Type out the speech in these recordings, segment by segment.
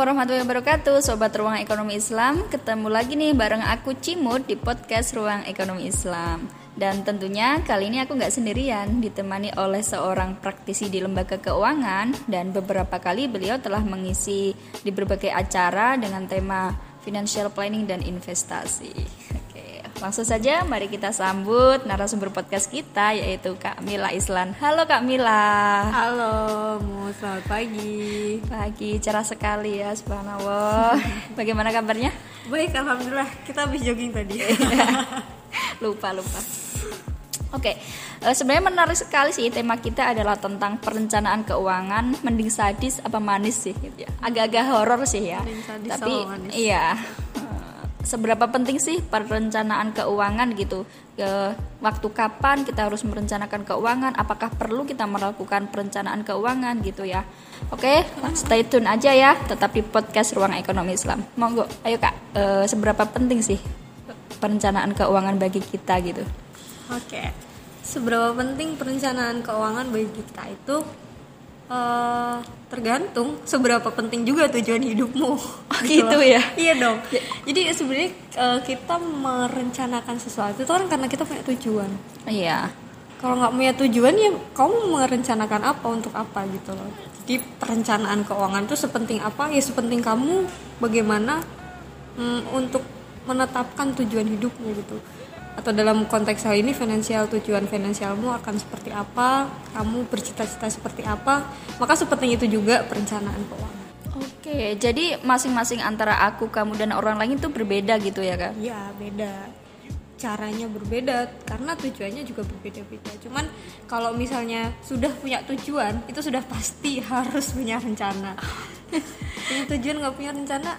Warahmatullahi wabarakatuh. Sobat Ruang Ekonomi Islam Ketemu lagi nih bareng aku Cimut di podcast Ruang Ekonomi Islam. Dan tentunya kali ini aku nggak sendirian Ditemani oleh seorang praktisi di lembaga keuangan. Dan beberapa kali beliau telah mengisi di berbagai acara dengan tema Financial Planning dan Investasi Langsung saja mari kita sambut narasumber podcast kita yaitu Kak Mila Islan. Halo Kak Mila. Halo, mau selamat pagi. Pagi, cerah sekali ya, subhanallah. Bagaimana kabarnya? Baik, alhamdulillah. Kita habis jogging tadi. lupa, lupa. Oke, uh, sebenarnya menarik sekali sih tema kita adalah tentang perencanaan keuangan mending sadis apa manis sih gitu ya. Agak-agak horor sih ya. Tapi iya seberapa penting sih perencanaan keuangan gitu? Ke waktu kapan kita harus merencanakan keuangan? Apakah perlu kita melakukan perencanaan keuangan gitu ya? Oke stay tune aja ya tetap di podcast ruang ekonomi Islam. Monggo ayo kak. E, seberapa penting sih perencanaan keuangan bagi kita gitu? Oke seberapa penting perencanaan keuangan bagi kita itu uh, tergantung seberapa penting juga tujuan hidupmu. Oh, gitu ya? Iya dong. Ya. jadi sebenarnya uh, kita merencanakan sesuatu itu kan karena kita punya tujuan. Iya. Kalau nggak punya tujuan ya kamu merencanakan apa untuk apa gitu loh. Jadi perencanaan keuangan itu sepenting apa? Ya sepenting kamu bagaimana mm, untuk menetapkan tujuan hidupmu gitu atau dalam konteks hal ini finansial tujuan finansialmu akan seperti apa kamu bercita-cita seperti apa maka seperti itu juga perencanaan keuangan Oke, jadi masing-masing antara aku, kamu dan orang lain itu berbeda gitu ya kak? Iya beda, caranya berbeda karena tujuannya juga berbeda-beda. Cuman kalau misalnya sudah punya tujuan, itu sudah pasti harus punya rencana. punya tujuan nggak punya rencana,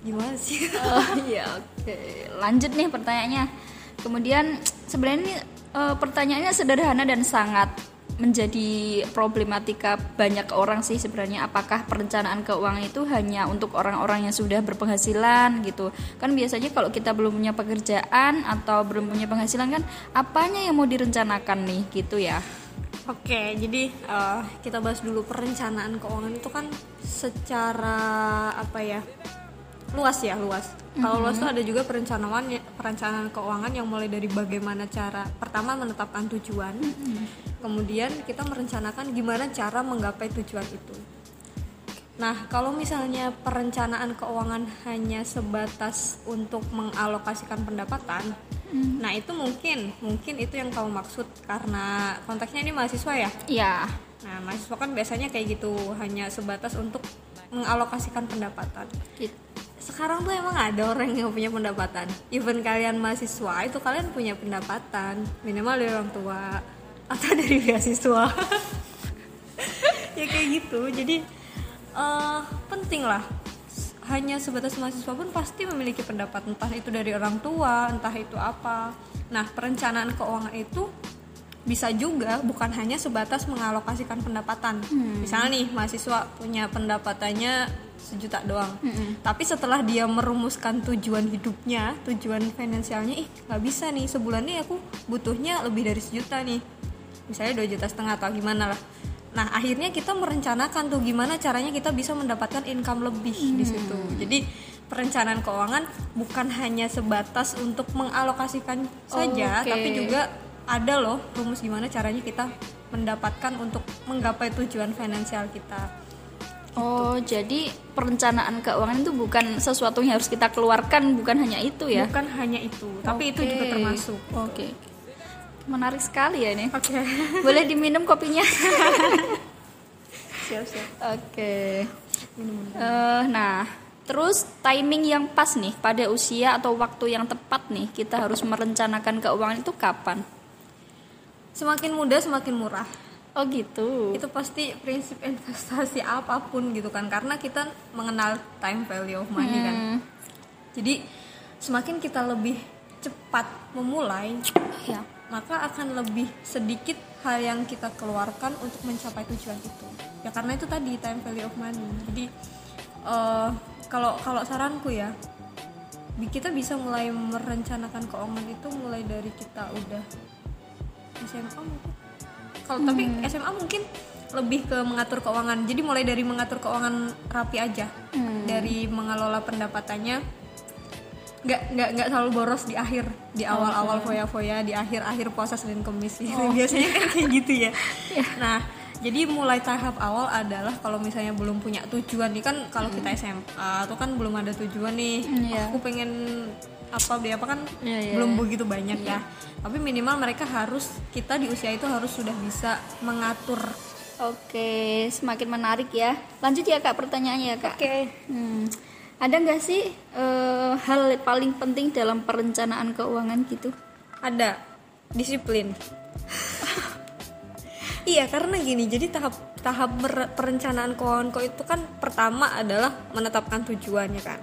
gimana sih? Oh iya, oke. Lanjut nih pertanyaannya Kemudian sebenarnya ini e, pertanyaannya sederhana dan sangat menjadi problematika banyak orang sih sebenarnya. Apakah perencanaan keuangan itu hanya untuk orang-orang yang sudah berpenghasilan gitu? Kan biasanya kalau kita belum punya pekerjaan atau belum punya penghasilan kan apanya yang mau direncanakan nih gitu ya? Oke, jadi uh, kita bahas dulu perencanaan keuangan itu kan secara apa ya luas ya luas. Mm-hmm. Kalau luas itu ada juga perencanaan perencanaan keuangan yang mulai dari bagaimana cara pertama menetapkan tujuan, mm-hmm. kemudian kita merencanakan gimana cara menggapai tujuan itu. Nah, kalau misalnya perencanaan keuangan hanya sebatas untuk mengalokasikan pendapatan, mm. nah itu mungkin mungkin itu yang kamu maksud karena konteksnya ini mahasiswa ya? Iya. Nah, mahasiswa kan biasanya kayak gitu, hanya sebatas untuk mengalokasikan pendapatan. Gitu sekarang tuh emang ada orang yang punya pendapatan. Even kalian mahasiswa itu kalian punya pendapatan. Minimal dari orang tua atau dari beasiswa. Ya kayak gitu. Jadi uh, penting lah. Hanya sebatas mahasiswa pun pasti memiliki pendapat. Entah itu dari orang tua entah itu apa. Nah perencanaan keuangan itu bisa juga bukan hanya sebatas mengalokasikan pendapatan hmm. misalnya nih mahasiswa punya pendapatannya sejuta doang mm -hmm. tapi setelah dia merumuskan tujuan hidupnya tujuan finansialnya ih nggak bisa nih sebulan nih aku butuhnya lebih dari sejuta nih misalnya dua juta setengah atau gimana lah nah akhirnya kita merencanakan tuh gimana caranya kita bisa mendapatkan income lebih mm. di situ jadi perencanaan keuangan bukan hanya sebatas untuk mengalokasikan saja okay. tapi juga ada loh rumus gimana caranya kita mendapatkan untuk menggapai tujuan finansial kita Oh, jadi perencanaan keuangan itu bukan sesuatu yang harus kita keluarkan, bukan hanya itu ya? Bukan hanya itu, tapi okay. itu juga termasuk. Oke. Okay. Menarik sekali ya ini. Oke. Okay. Boleh diminum kopinya? siap, siap. Oke. Okay. Uh, nah, terus timing yang pas nih pada usia atau waktu yang tepat nih kita harus merencanakan keuangan itu kapan? Semakin muda semakin murah Oh gitu. Itu pasti prinsip investasi apa pun gitu kan karena kita mengenal time value of money kan. hmm. kan. Jadi semakin kita lebih cepat memulai ya, maka akan lebih sedikit hal yang kita keluarkan untuk mencapai tujuan itu. Ya karena itu tadi time value of money. Jadi uh, kalau kalau saranku ya kita bisa mulai merencanakan keuangan itu mulai dari kita udah SMA mungkin. Kalau hmm. tapi SMA mungkin lebih ke mengatur keuangan. Jadi mulai dari mengatur keuangan rapi aja. Hmm. dari mengelola pendapatannya. Nggak nggak nggak selalu boros di akhir di awal-awal foya-foya di akhir-akhir puasa Senin Kemis. Gitu. biasanya kan kayak gitu ya. Nah jadi mulai tahap awal adalah kalau misalnya belum punya tujuan nih kan kalau kita SMA tuh kan belum ada tujuan nih. Hmm, iya. aku pengen apa beli apa kan Iya, iya, belum iya. begitu banyak ya tapi minimal mereka harus kita di usia itu harus sudah bisa mengatur Oke, semakin menarik ya. Lanjut ya kak pertanyaannya ya kak. Hmm, ada nggak sih eh, hal paling penting dalam perencanaan keuangan gitu? ada disiplin iya karena gini jadi tahap tahap perencanaan keuangan kau itu kan pertama adalah menetapkan tujuannya kan.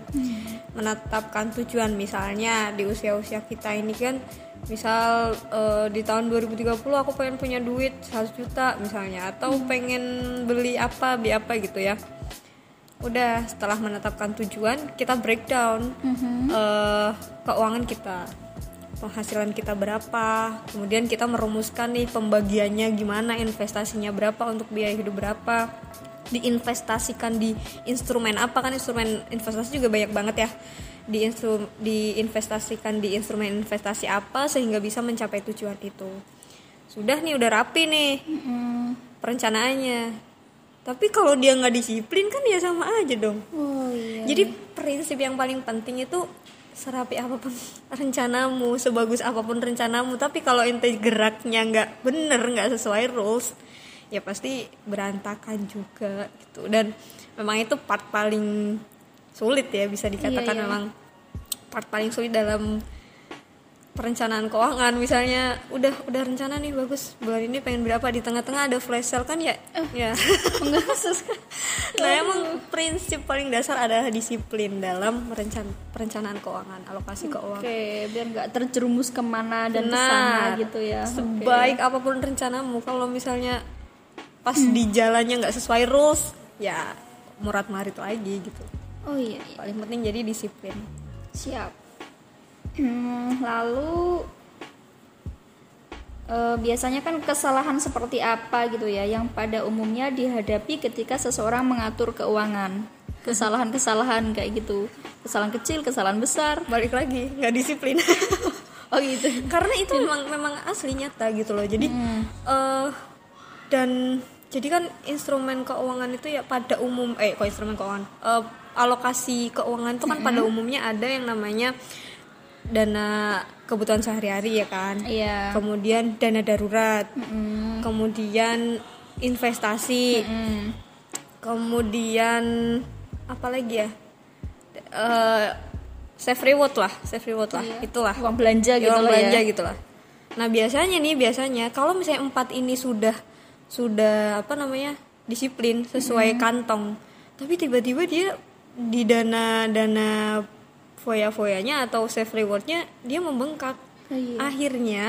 Menetapkan tujuan misalnya di usia-usia kita ini kan misal eh, di tahun 2030 aku pengen punya duit 100 juta misalnya atau pengen beli apa beli apa gitu ya. Udah setelah menetapkan tujuan kita breakdown eh, keuangan kita penghasilan kita berapa kemudian kita merumuskan nih pembagiannya gimana investasinya berapa untuk biaya hidup berapa diinvestasikan di instrumen apa kan instrumen investasi juga banyak banget ya. Di instru diinvestasikan di instrumen investasi apa sehingga bisa mencapai tujuan itu. Sudah nih udah rapi nih perencanaannya. Tapi kalau dia nggak disiplin kan ya sama aja dong. Oh iya. jadi prinsip yang paling penting itu serapi apa pun rencanamu, sebagus apa pun rencanamu, tapi kalau ente geraknya nggak bener, nggak sesuai rules, ya pasti berantakan juga gitu. Dan memang itu part paling sulit ya bisa dikatakan Iya, iya. memang part paling sulit dalam perencanaan keuangan misalnya udah udah rencana nih bagus bulan ini pengen berapa di tengah-tengah ada flash sale kan ya ya Enggak khusus. Nah emang prinsip paling dasar adalah disiplin dalam merencan- perencanaan keuangan, alokasi keuangan. Oke, biar nggak terjerumus ke mana dan Benar. ke sana gitu ya. Sebaik apa pun rencanamu, kalau misalnya pas di jalannya nggak sesuai rules, ya murat marit lagi gitu. Oh iya, iya. Paling penting jadi disiplin. siap. Hmm, lalu eh, biasanya kan kesalahan seperti apa gitu ya yang pada umumnya dihadapi ketika seseorang mengatur keuangan. Kesalahan-kesalahan kayak gitu. Kesalahan kecil, kesalahan besar. Balik lagi nggak disiplin. Oh gitu. Karena itu memang memang asli nyata gitu loh. Jadi eh dan jadi kan instrumen keuangan itu ya pada umum eh kok instrumen keuangan Eh, alokasi keuangan itu kan pada umumnya ada yang namanya dana kebutuhan sehari-hari ya kan. Iya. Kemudian dana darurat. Mm, Kemudian investasi. mm. Kemudian apa lagi ya? Eh save reward lah, save reward lah. Iya. Itulah Uang belanja gitu orang loh belanja ya. gitu lah. Nah biasanya nih biasanya kalau misalnya empat ini sudah sudah apa namanya disiplin sesuai kantong, tapi tiba-tiba dia di dana dana foya-foyanya atau save rewardnya dia membengkak. Iya. Akhirnya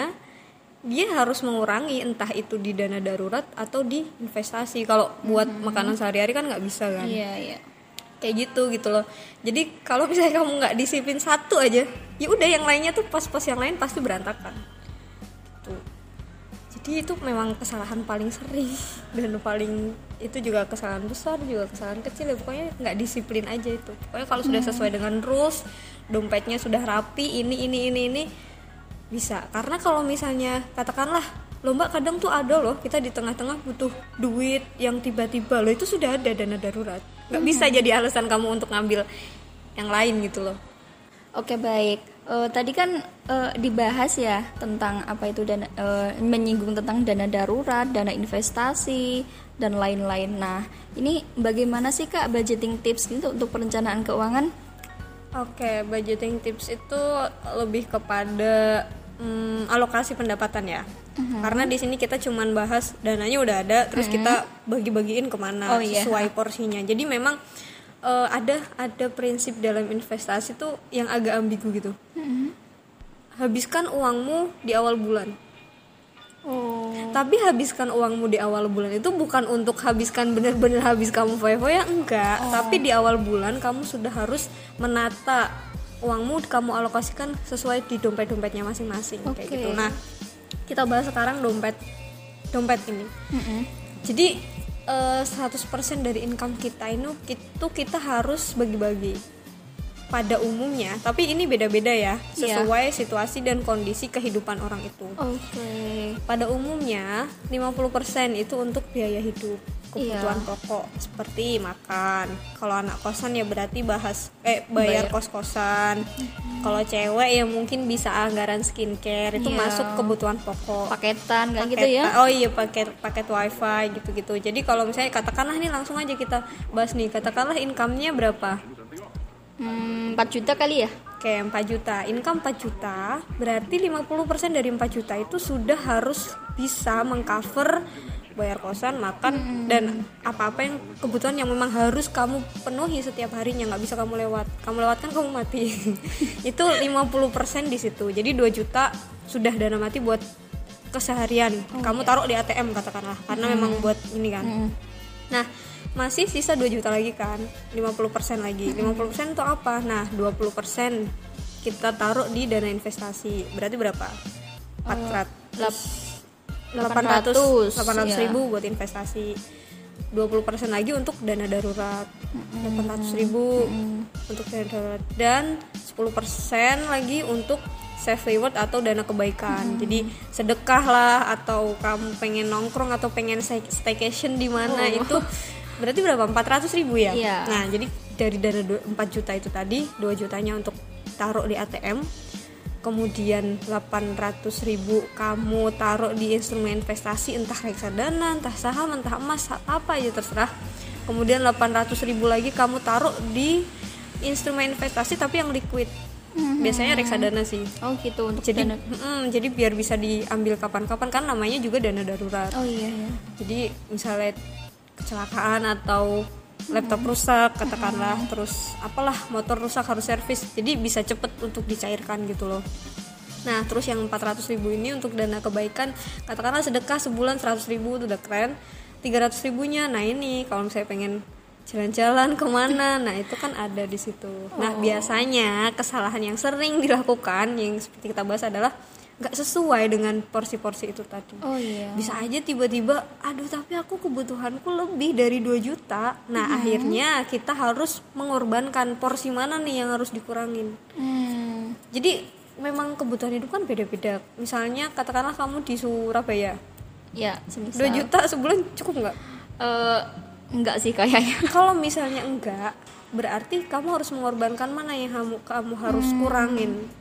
dia harus mengurangi entah itu di dana darurat atau di investasi. Kalau buat makanan sehari-hari kan nggak bisa kan Iya, iya. kayak gitu gitu loh jadi kalau misalnya kamu nggak disiplin satu aja ya udah yang lainnya tuh pas-pas yang lain pasti berantakan. Jadi itu memang kesalahan paling sering dan paling itu juga kesalahan besar juga kesalahan kecil ya. Pokoknya nggak disiplin aja itu. Pokoknya kalau sudah sesuai dengan rules dompetnya sudah rapi ini ini ini ini bisa. Karena kalau misalnya katakanlah lomba kadang tuh ada loh kita di tengah-tengah butuh duit yang tiba-tiba loh itu sudah ada dana darurat. Nggak bisa jadi alasan kamu untuk ngambil yang lain gitu loh Oke baik. Eh, tadi kan eh, dibahas ya tentang apa itu dana eh, menyinggung tentang dana darurat, dana investasi dan lain-lain. Nah, ini bagaimana sih Kak budgeting tips gitu untuk perencanaan keuangan? Oke, budgeting tips itu lebih kepada mm, alokasi pendapatan ya. Karena di sini kita cuman bahas dananya udah ada, terus kita bagi-bagiin ke mana Oh, iya. sesuai porsinya. Jadi memang eh, ada ada prinsip dalam investasi tuh yang agak ambigu gitu. Habiskan uangmu di awal bulan. Oh. Tapi habiskan uangmu di awal bulan itu bukan untuk habiskan bener-bener habis kamu foya-foya enggak, tapi di awal bulan kamu sudah harus menata uangmu kamu alokasikan sesuai di dompet-dompetnya masing-masing kayak Oke. gitu. Nah, kita bahas sekarang dompet dompet ini. Jadi eh, 100% dari income kita itu kita harus bagi-bagi pada umumnya tapi ini beda-beda ya Iya. sesuai situasi dan kondisi kehidupan orang itu Oke. pada umumnya 50% itu untuk biaya hidup kebutuhan Iya. pokok seperti makan kalau anak kosan ya berarti bahas eh bayar Bayar. kos-kosan kalau cewek ya mungkin bisa anggaran skincare itu Iya. masuk kebutuhan pokok Paketan kayak gitu ya. Oh iya paket paket wifi gitu-gitu. Jadi kalau misalnya katakanlah nih langsung aja kita bahas nih. Katakanlah income-nya berapa? Hmm, 4 juta kali ya? Kayak 4 juta. Income 4 juta, berarti 50% dari 4 juta itu sudah harus bisa mengcover bayar kosan, makan dan apa-apa yang kebutuhan yang memang harus kamu penuhi setiap harinya, nggak bisa kamu lewat. Kamu lewatkan kamu mati. itu 50% di situ. Jadi 2 juta sudah dana mati buat keseharian. kamu taruh di ATM katakanlah karena memang buat ini kan. Mm. Nah, masih sisa 2 juta lagi kan? 50% lagi. 50% itu apa? Nah 20% kita taruh di dana investasi. Berarti berapa? 400 Lap- 800 800, 800 ya. ribu buat investasi. 20% lagi untuk dana darurat. 800 ribu untuk dana darurat. Dan 10% lagi untuk save reward atau dana kebaikan. Jadi sedekah lah atau kamu pengen nongkrong atau pengen stay- staycation di mana itu berarti berapa? 400 ribu ya? Iya. nah jadi dari dana du- 4 juta itu tadi 2 jutanya untuk taruh di ATM kemudian 800 ribu kamu taruh di instrumen investasi entah reksadana entah saham entah emas apa aja terserah. Kemudian 800 ribu lagi kamu taruh di instrumen investasi tapi yang liquid. Biasanya reksadana sih. Oh gitu untuk jadi dana. mm, jadi biar bisa diambil kapan-kapan kan namanya juga dana darurat. Oh iya iya. jadi misalnya kecelakaan atau laptop rusak katakanlah terus apalah motor rusak harus servis. Jadi bisa cepet untuk dicairkan gitu loh. Nah terus yang 400 ribu ini untuk dana kebaikan katakanlah sedekah sebulan 100 ribu itu udah keren. 300 ribunya nah ini kalau misalnya pengen jalan-jalan ke mana? Nah itu kan ada di situ. Nah biasanya kesalahan yang sering dilakukan yang seperti kita bahas adalah nggak sesuai dengan porsi-porsi itu tadi. Oh iya. bisa aja tiba-tiba aduh tapi aku kebutuhanku lebih dari 2 juta. Nah akhirnya kita harus mengorbankan porsi mana nih yang harus dikurangin. Hmm. jadi memang kebutuhan hidup kan beda-beda. Misalnya katakanlah kamu di Surabaya. Ya, semisal. 2 juta sebulan cukup nggak? Eh, enggak sih kayaknya. kalau misalnya enggak berarti kamu harus mengorbankan mana yang kamu kamu harus kurangin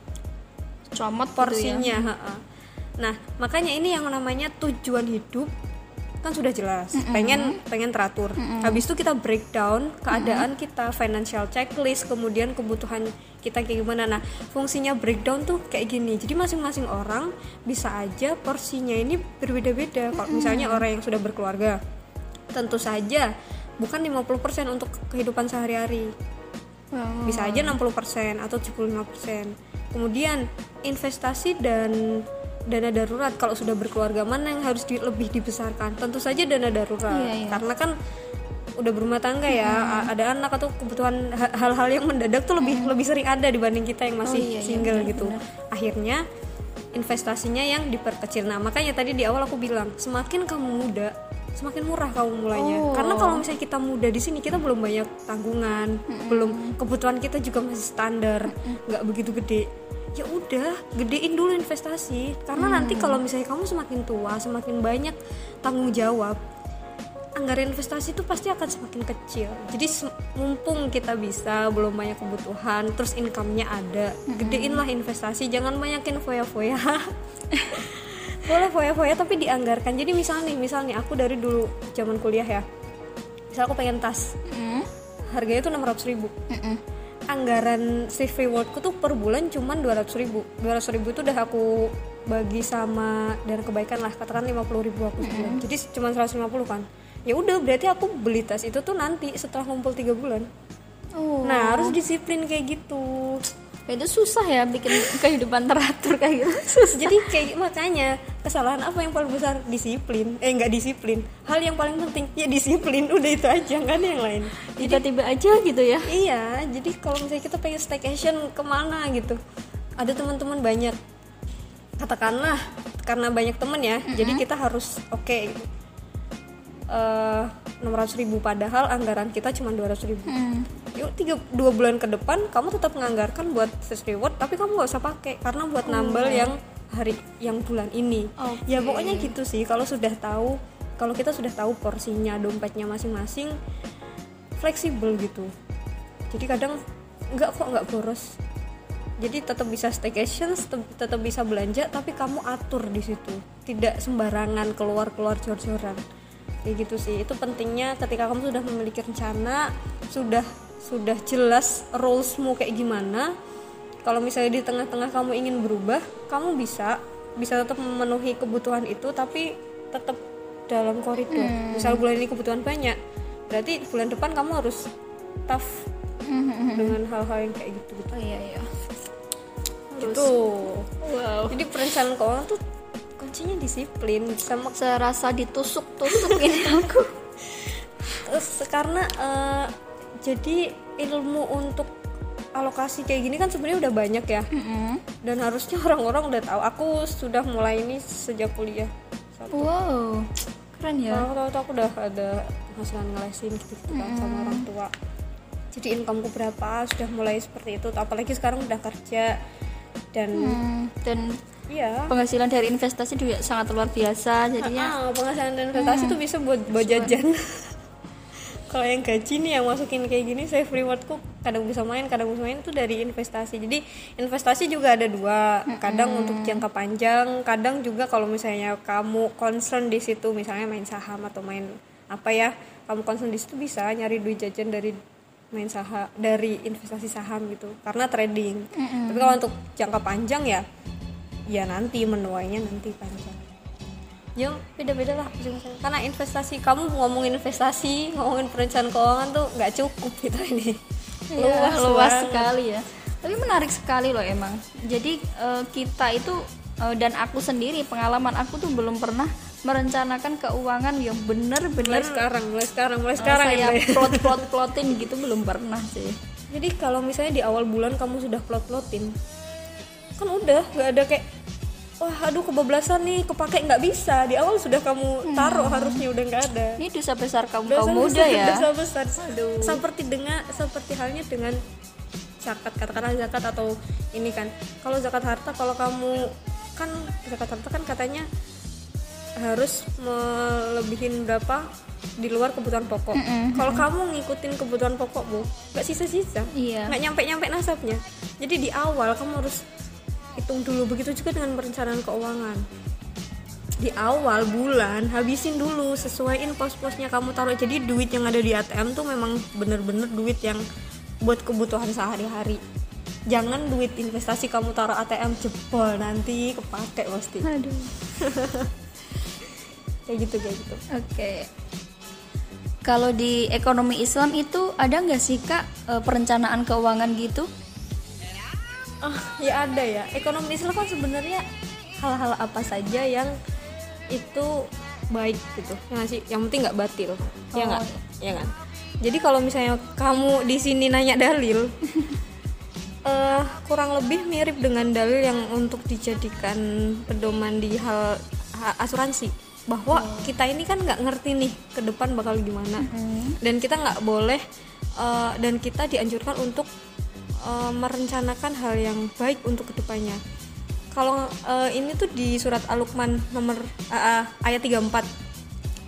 Comot gitu ya. porsinya nah makanya ini yang namanya tujuan hidup kan sudah jelas. Pengen pengen teratur. Habis itu kita breakdown keadaan kita financial checklist kemudian kebutuhan kita kayak gimana. Nah fungsinya breakdown tuh kayak gini. Jadi masing-masing orang bisa aja porsinya ini berbeda-beda. Kalau misalnya orang yang sudah berkeluarga tentu saja bukan 50% untuk kehidupan sehari-hari. Oh. bisa aja 60% atau 75%. Kemudian investasi dan dana darurat kalau sudah berkeluarga mana yang harus di- lebih dibesarkan? Tentu saja dana darurat. Iya, iya. Karena kan udah berumah tangga ya, a- ada anak atau kebutuhan ha- hal-hal yang mendadak tuh lebih lebih sering ada dibanding kita yang masih iya, iya, single benar, gitu. Akhirnya investasinya yang diperkecil. Nah, makanya tadi di awal aku bilang, semakin kamu muda, semakin murah kamu mulainya. Oh. Karena kalau misalnya kita muda di sini, kita belum banyak tanggungan, belum kebutuhan kita juga masih standar, nggak begitu gede. Ya udah, gedein dulu investasi. Karena nanti kalau misalnya kamu semakin tua, semakin banyak tanggung jawab, anggaran investasi itu pasti akan semakin kecil. Jadi mumpung kita bisa belum banyak kebutuhan, terus income-nya ada, gedein lah investasi, jangan banyakin foya-foya. Boleh foya-foya tapi dianggarkan. Jadi misal nih, misal nih aku dari dulu zaman kuliah ya. Misal aku pengen tas, Hmm. harganya tuh 600 ribu. Mm-mm. Anggaran save rewardku tuh per bulan cuman 200 ribu. 200 ribu itu udah aku bagi sama dana kebaikan lah katakan 50 ribu aku sebulan jadi cuma 150 kan ya udah berarti aku beli tas itu tuh nanti setelah ngumpul tiga bulan Oh. nah harus disiplin kayak gitu itu susah ya bikin kehidupan teratur kayak gitu. Susah. jadi kayak makanya kesalahan apa yang paling besar? Disiplin. Eh nggak disiplin. Hal yang paling penting ya disiplin. Udah itu aja nggak ada yang lain. Tiba-tiba aja gitu ya. iya jadi kalau misalnya kita pengen staycation ke mana gitu ada teman-teman banyak. Katakanlah karena banyak temen ya jadi kita harus oke eh, enam ratus ribu. Padahal anggaran kita cuma dua ratus ribu. Hmm. Yuk tiga dua bulan ke depan kamu tetap menganggarkan buat search reward tapi kamu nggak usah pakai karena buat nambal yang hari yang bulan ini. Oke. ya pokoknya gitu sih kalau sudah tahu kalau kita sudah tahu porsinya dompetnya masing-masing fleksibel gitu. Jadi kadang nggak kok nggak boros. Jadi tetap bisa staycation tetap, tetap bisa belanja tapi kamu atur di situ. Tidak sembarangan keluar keluar jor-joran. Kayak gitu sih itu pentingnya ketika kamu sudah memiliki rencana sudah sudah jelas rulesmu kayak gimana. Kalau misalnya di tengah-tengah kamu ingin berubah kamu bisa bisa tetap memenuhi kebutuhan itu tapi tetap dalam koridor. Misal bulan ini kebutuhan banyak berarti bulan depan kamu harus tough dengan hal-hal yang kayak gitu. Oh iya iya. gitu. Wow. jadi perencanaan keuangan tuh kuncinya disiplin sama Serasa ditusuk-tusuk ini aku. terus karena eh, jadi ilmu untuk alokasi kayak gini kan sebenarnya udah banyak ya. Mm-mm. dan harusnya orang-orang udah tahu. Aku sudah mulai ini sejak kuliah. Satu. Wow. Keren ya. Kalau tahu aku udah ada penghasilan ngelesin gitu, kan sama orang tua. Jadi incomeku berapa sudah mulai seperti itu. Apalagi sekarang udah kerja dan Hmm, dan iya. penghasilan dari investasi juga sangat luar biasa jadinya. Ah, penghasilan dan investasi tuh bisa buat buat jajan. Kalau yang gaji nih yang masukin kayak gini save rewardku kadang bisa main, kadang bisa main itu dari investasi. Jadi investasi juga ada dua, kadang untuk jangka panjang, kadang juga kalau misalnya kamu concern di situ misalnya main saham atau main apa ya, kamu concern di situ bisa nyari duit jajan dari main saham dari investasi saham gitu karena trading. Tapi kalau untuk jangka panjang ya ya nanti menuainya nanti panjang ya beda-beda lah karena investasi kamu ngomongin investasi ngomongin perencanaan keuangan tuh nggak cukup gitu ini. Luas luas banget. sekali ya. Tapi menarik sekali loh emang. Jadi eh, kita itu eh, dan aku sendiri pengalaman aku tuh belum pernah merencanakan keuangan yang mulai bener-bener sekarang mulai sekarang mulai eh, sekarang saya ya. Mbak. plot plot plotin gitu belum pernah sih. Jadi kalau misalnya di awal bulan kamu sudah plot-plotin kan udah nggak ada kayak wah aduh kebablasan nih. Kepake nggak bisa. Di awal sudah kamu taruh harusnya udah nggak ada. Ini dosa besar kaum dosa kaum muda besar, ya. dosa besar. Seperti dengan seperti halnya dengan zakat. Katakanlah zakat atau ini kan. Kalau zakat harta kalau kamu kan zakat harta kan katanya harus melebihin berapa? Di luar kebutuhan pokok. Kalau kamu ngikutin kebutuhan pokokmu nggak sisa-sisa. Iya. Nggak nyampe-nyampe nasabnya. Jadi di awal kamu harus hitung dulu. Begitu juga dengan perencanaan keuangan. Di awal bulan habisin dulu sesuaiin pos-posnya kamu taruh. Jadi duit yang ada di ATM tuh memang bener-bener duit yang buat kebutuhan sehari-hari. Jangan duit investasi kamu taruh ATM jebol nanti kepake pasti aduh. Kayak gitu kayak gitu. Oke. Kalau di ekonomi Islam itu ada nggak sih kak eh, perencanaan keuangan gitu? Ah ya ada ya. Ekonomi Islam kan sebenarnya hal-hal apa saja yang itu baik gitu. Ya nggak sih? Yang penting nggak batil. Ya Oh, nggak ya kan jadi kalau misalnya kamu di sini nanya dalil eh kurang lebih mirip dengan dalil yang untuk dijadikan pedoman di hal ha- asuransi. Bahwa kita ini kan nggak ngerti nih ke depan bakal gimana. Dan kita nggak boleh eh, dan kita dianjurkan untuk eh, merencanakan hal yang baik untuk ke depannya. Kalau eh, ini tuh di surat Al-Luqman nomor eh, ayat 34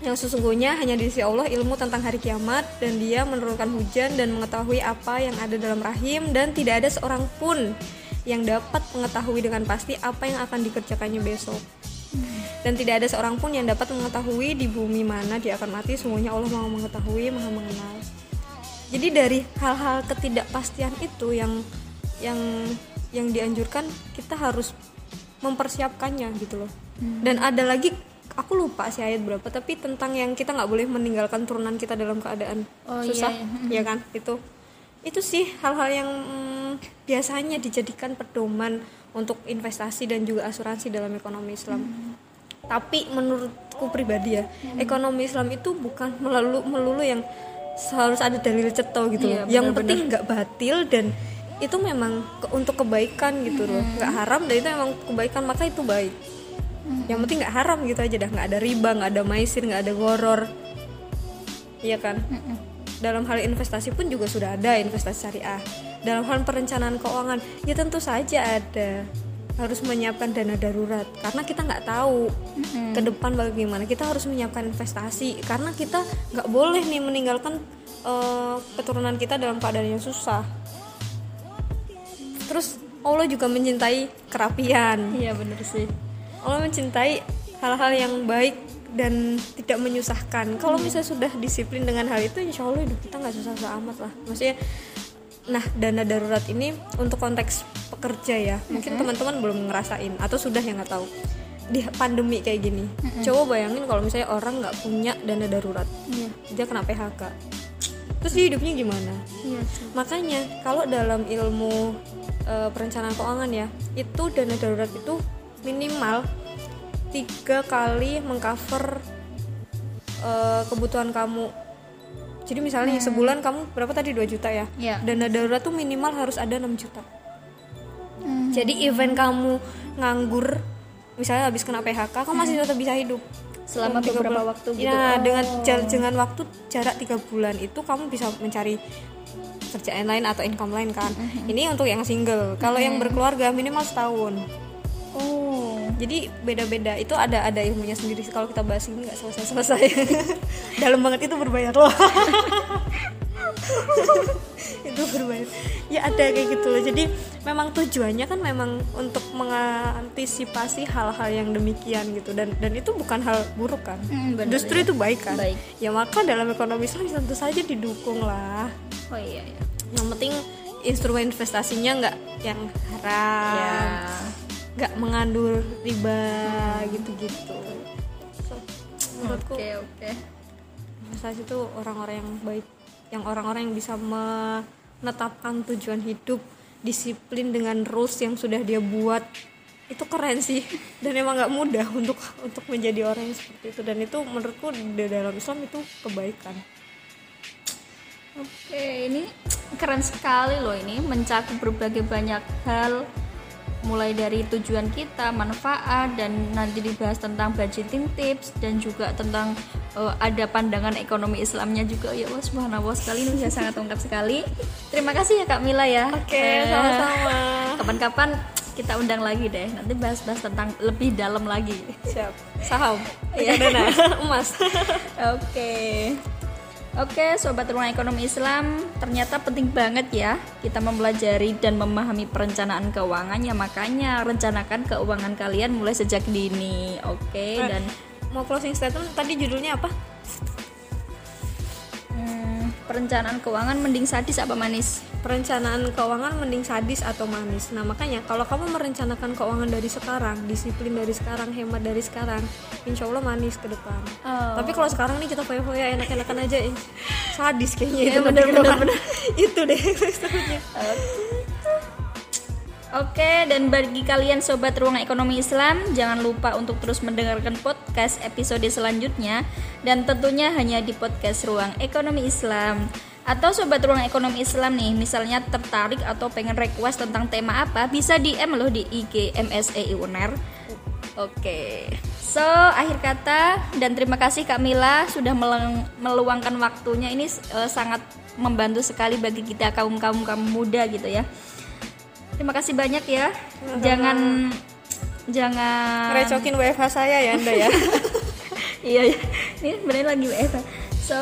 yang sesungguhnya hanya di sisi Allah ilmu tentang hari kiamat dan dia menurunkan hujan dan mengetahui apa yang ada dalam rahim dan tidak ada seorang pun yang dapat mengetahui dengan pasti apa yang akan dikerjakannya besok. Dan tidak ada seorang pun yang dapat mengetahui di bumi mana dia akan mati. Semuanya Allah maha mengetahui maha mengenal jadi dari hal-hal ketidakpastian itu yang yang yang dianjurkan kita harus mempersiapkannya gitu loh. Dan ada lagi aku lupa sih ayat berapa tapi tentang yang kita nggak boleh meninggalkan turunan kita dalam keadaan Oh, susah iya, ya kan? Itu itu sih hal-hal yang mm, biasanya dijadikan pedoman untuk investasi dan juga asuransi dalam ekonomi Islam. Tapi menurutku pribadi ya ekonomi Islam itu bukan melulu melulu yang harus ada dalil ceto gitu Iya, yang benar-benar. penting nggak batil dan itu memang ke- untuk kebaikan gitu loh. Nggak haram dan itu memang kebaikan maka itu baik. Yang penting nggak haram gitu aja dah. Nggak ada riba nggak ada maisir nggak ada goror. Iya kan? Dalam hal investasi pun juga sudah ada investasi syariah. Dalam hal perencanaan keuangan ya tentu saja ada harus menyiapkan dana darurat. Karena kita nggak tahu ke depan bagaimana. Kita harus menyiapkan investasi. Karena kita nggak boleh nih meninggalkan eh, keturunan kita dalam keadaan yang susah. Terus Allah juga mencintai kerapian. Iya bener sih. Allah mencintai hal-hal yang baik dan tidak menyusahkan. Kalau misalnya sudah disiplin dengan hal itu, insya Allah hidup kita nggak susah-susah amat lah. Maksudnya, nah dana darurat ini untuk konteks pekerja ya, mungkin teman-teman belum ngerasain atau sudah yang nggak tahu di pandemi kayak gini. Coba bayangin kalau misalnya orang nggak punya dana darurat, iya dia kena PHK. Terus dia hidupnya gimana? iya sih. Makanya kalau dalam ilmu e, perencanaan keuangan ya, itu dana darurat itu minimal tiga kali mengcover e, kebutuhan kamu. Jadi misalnya sebulan kamu berapa tadi 2 juta ya? Iya. Dana darurat tuh minimal harus ada 6 juta. Jadi event kamu nganggur misalnya habis kena PHK, kamu masih tetap bisa hidup selama Tiga beberapa bulan. waktu gitu Ya, Oh. dengan dengan waktu jarak tiga bulan itu kamu bisa mencari kerjaan lain atau income lain kan. Mm-hmm. Ini untuk yang single. Kalau yang berkeluarga minimal setahun. oh Jadi beda-beda. Itu ada ada ilmunya sendiri. Kalau kita bahas ini nggak selesai-selesai. Dalam banget itu berbayar loh. itu berbayar. Ya ada kayak gitu loh. Jadi memang tujuannya kan memang untuk mengantisipasi hal-hal yang demikian gitu dan dan itu bukan hal buruk kan. Mm, benar, Justru iya. itu baik kan. Baik. Ya maka dalam ekonomi Islam tentu saja didukung lah. oh iya iya Yang penting instrumen investasinya nggak yang haram ya nggak mengandung riba gitu-gitu. So, menurutku oke oke. investasi itu orang-orang yang baik yang orang-orang yang bisa menetapkan tujuan hidup disiplin dengan rules yang sudah dia buat itu keren sih. Dan emang nggak mudah untuk untuk menjadi orang yang seperti itu. Dan itu menurutku di dalam Islam itu kebaikan. Oke, ini keren sekali loh ini mencakup berbagai banyak hal mulai dari tujuan kita, manfaat dan nanti dibahas tentang budgeting tips dan juga tentang eh, ada pandangan ekonomi Islamnya juga ya Allah subhanallah sekali ini sudah sangat lengkap sekali. Terima kasih ya Kak Mila ya. oke Eh, sama-sama Kapan-kapan kita undang lagi deh. Nanti bahas-bahas tentang lebih dalam lagi. siap saham Iya. dana emas Oke. Oke, sobat ruang ekonomi Islam, ternyata penting banget ya kita mempelajari dan memahami perencanaan keuangan ya makanya rencanakan keuangan kalian mulai sejak dini. Oke, dan mau closing statement tadi judulnya apa perencanaan keuangan mending sadis apa manis? perencanaan keuangan mending sadis atau manis. Nah, makanya kalau kamu merencanakan keuangan dari sekarang, disiplin dari sekarang, hemat dari sekarang, insya Allah manis ke depan. Oh. Tapi kalau sekarang nih kita foya-foya enak-enakan aja, eh, sadis kayaknya Iya, itu. bener, bener, itu deh statementnya. Oke, dan bagi kalian sobat ruang ekonomi Islam, jangan lupa untuk terus mendengarkan podcast episode selanjutnya dan tentunya hanya di podcast Ruang Ekonomi Islam. Atau sobat ruang ekonomi Islam nih, misalnya tertarik atau pengen request tentang tema apa, bisa DM loh di IG MSEI UNER. Oke. So, akhir kata dan terima kasih Kak Mila sudah meluangkan waktunya. Ini eh, sangat membantu sekali bagi kita kaum-kaum kaum muda gitu ya. Terima kasih banyak ya. Jangan jangan Ngerecokin WFH saya ya Anda ya. iya, iya. Ini sebenarnya lagi WFH. So,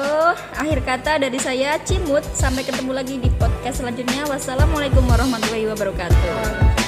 akhir kata dari saya Cimut. Sampai ketemu lagi di podcast selanjutnya. Wassalamualaikum warahmatullahi wabarakatuh.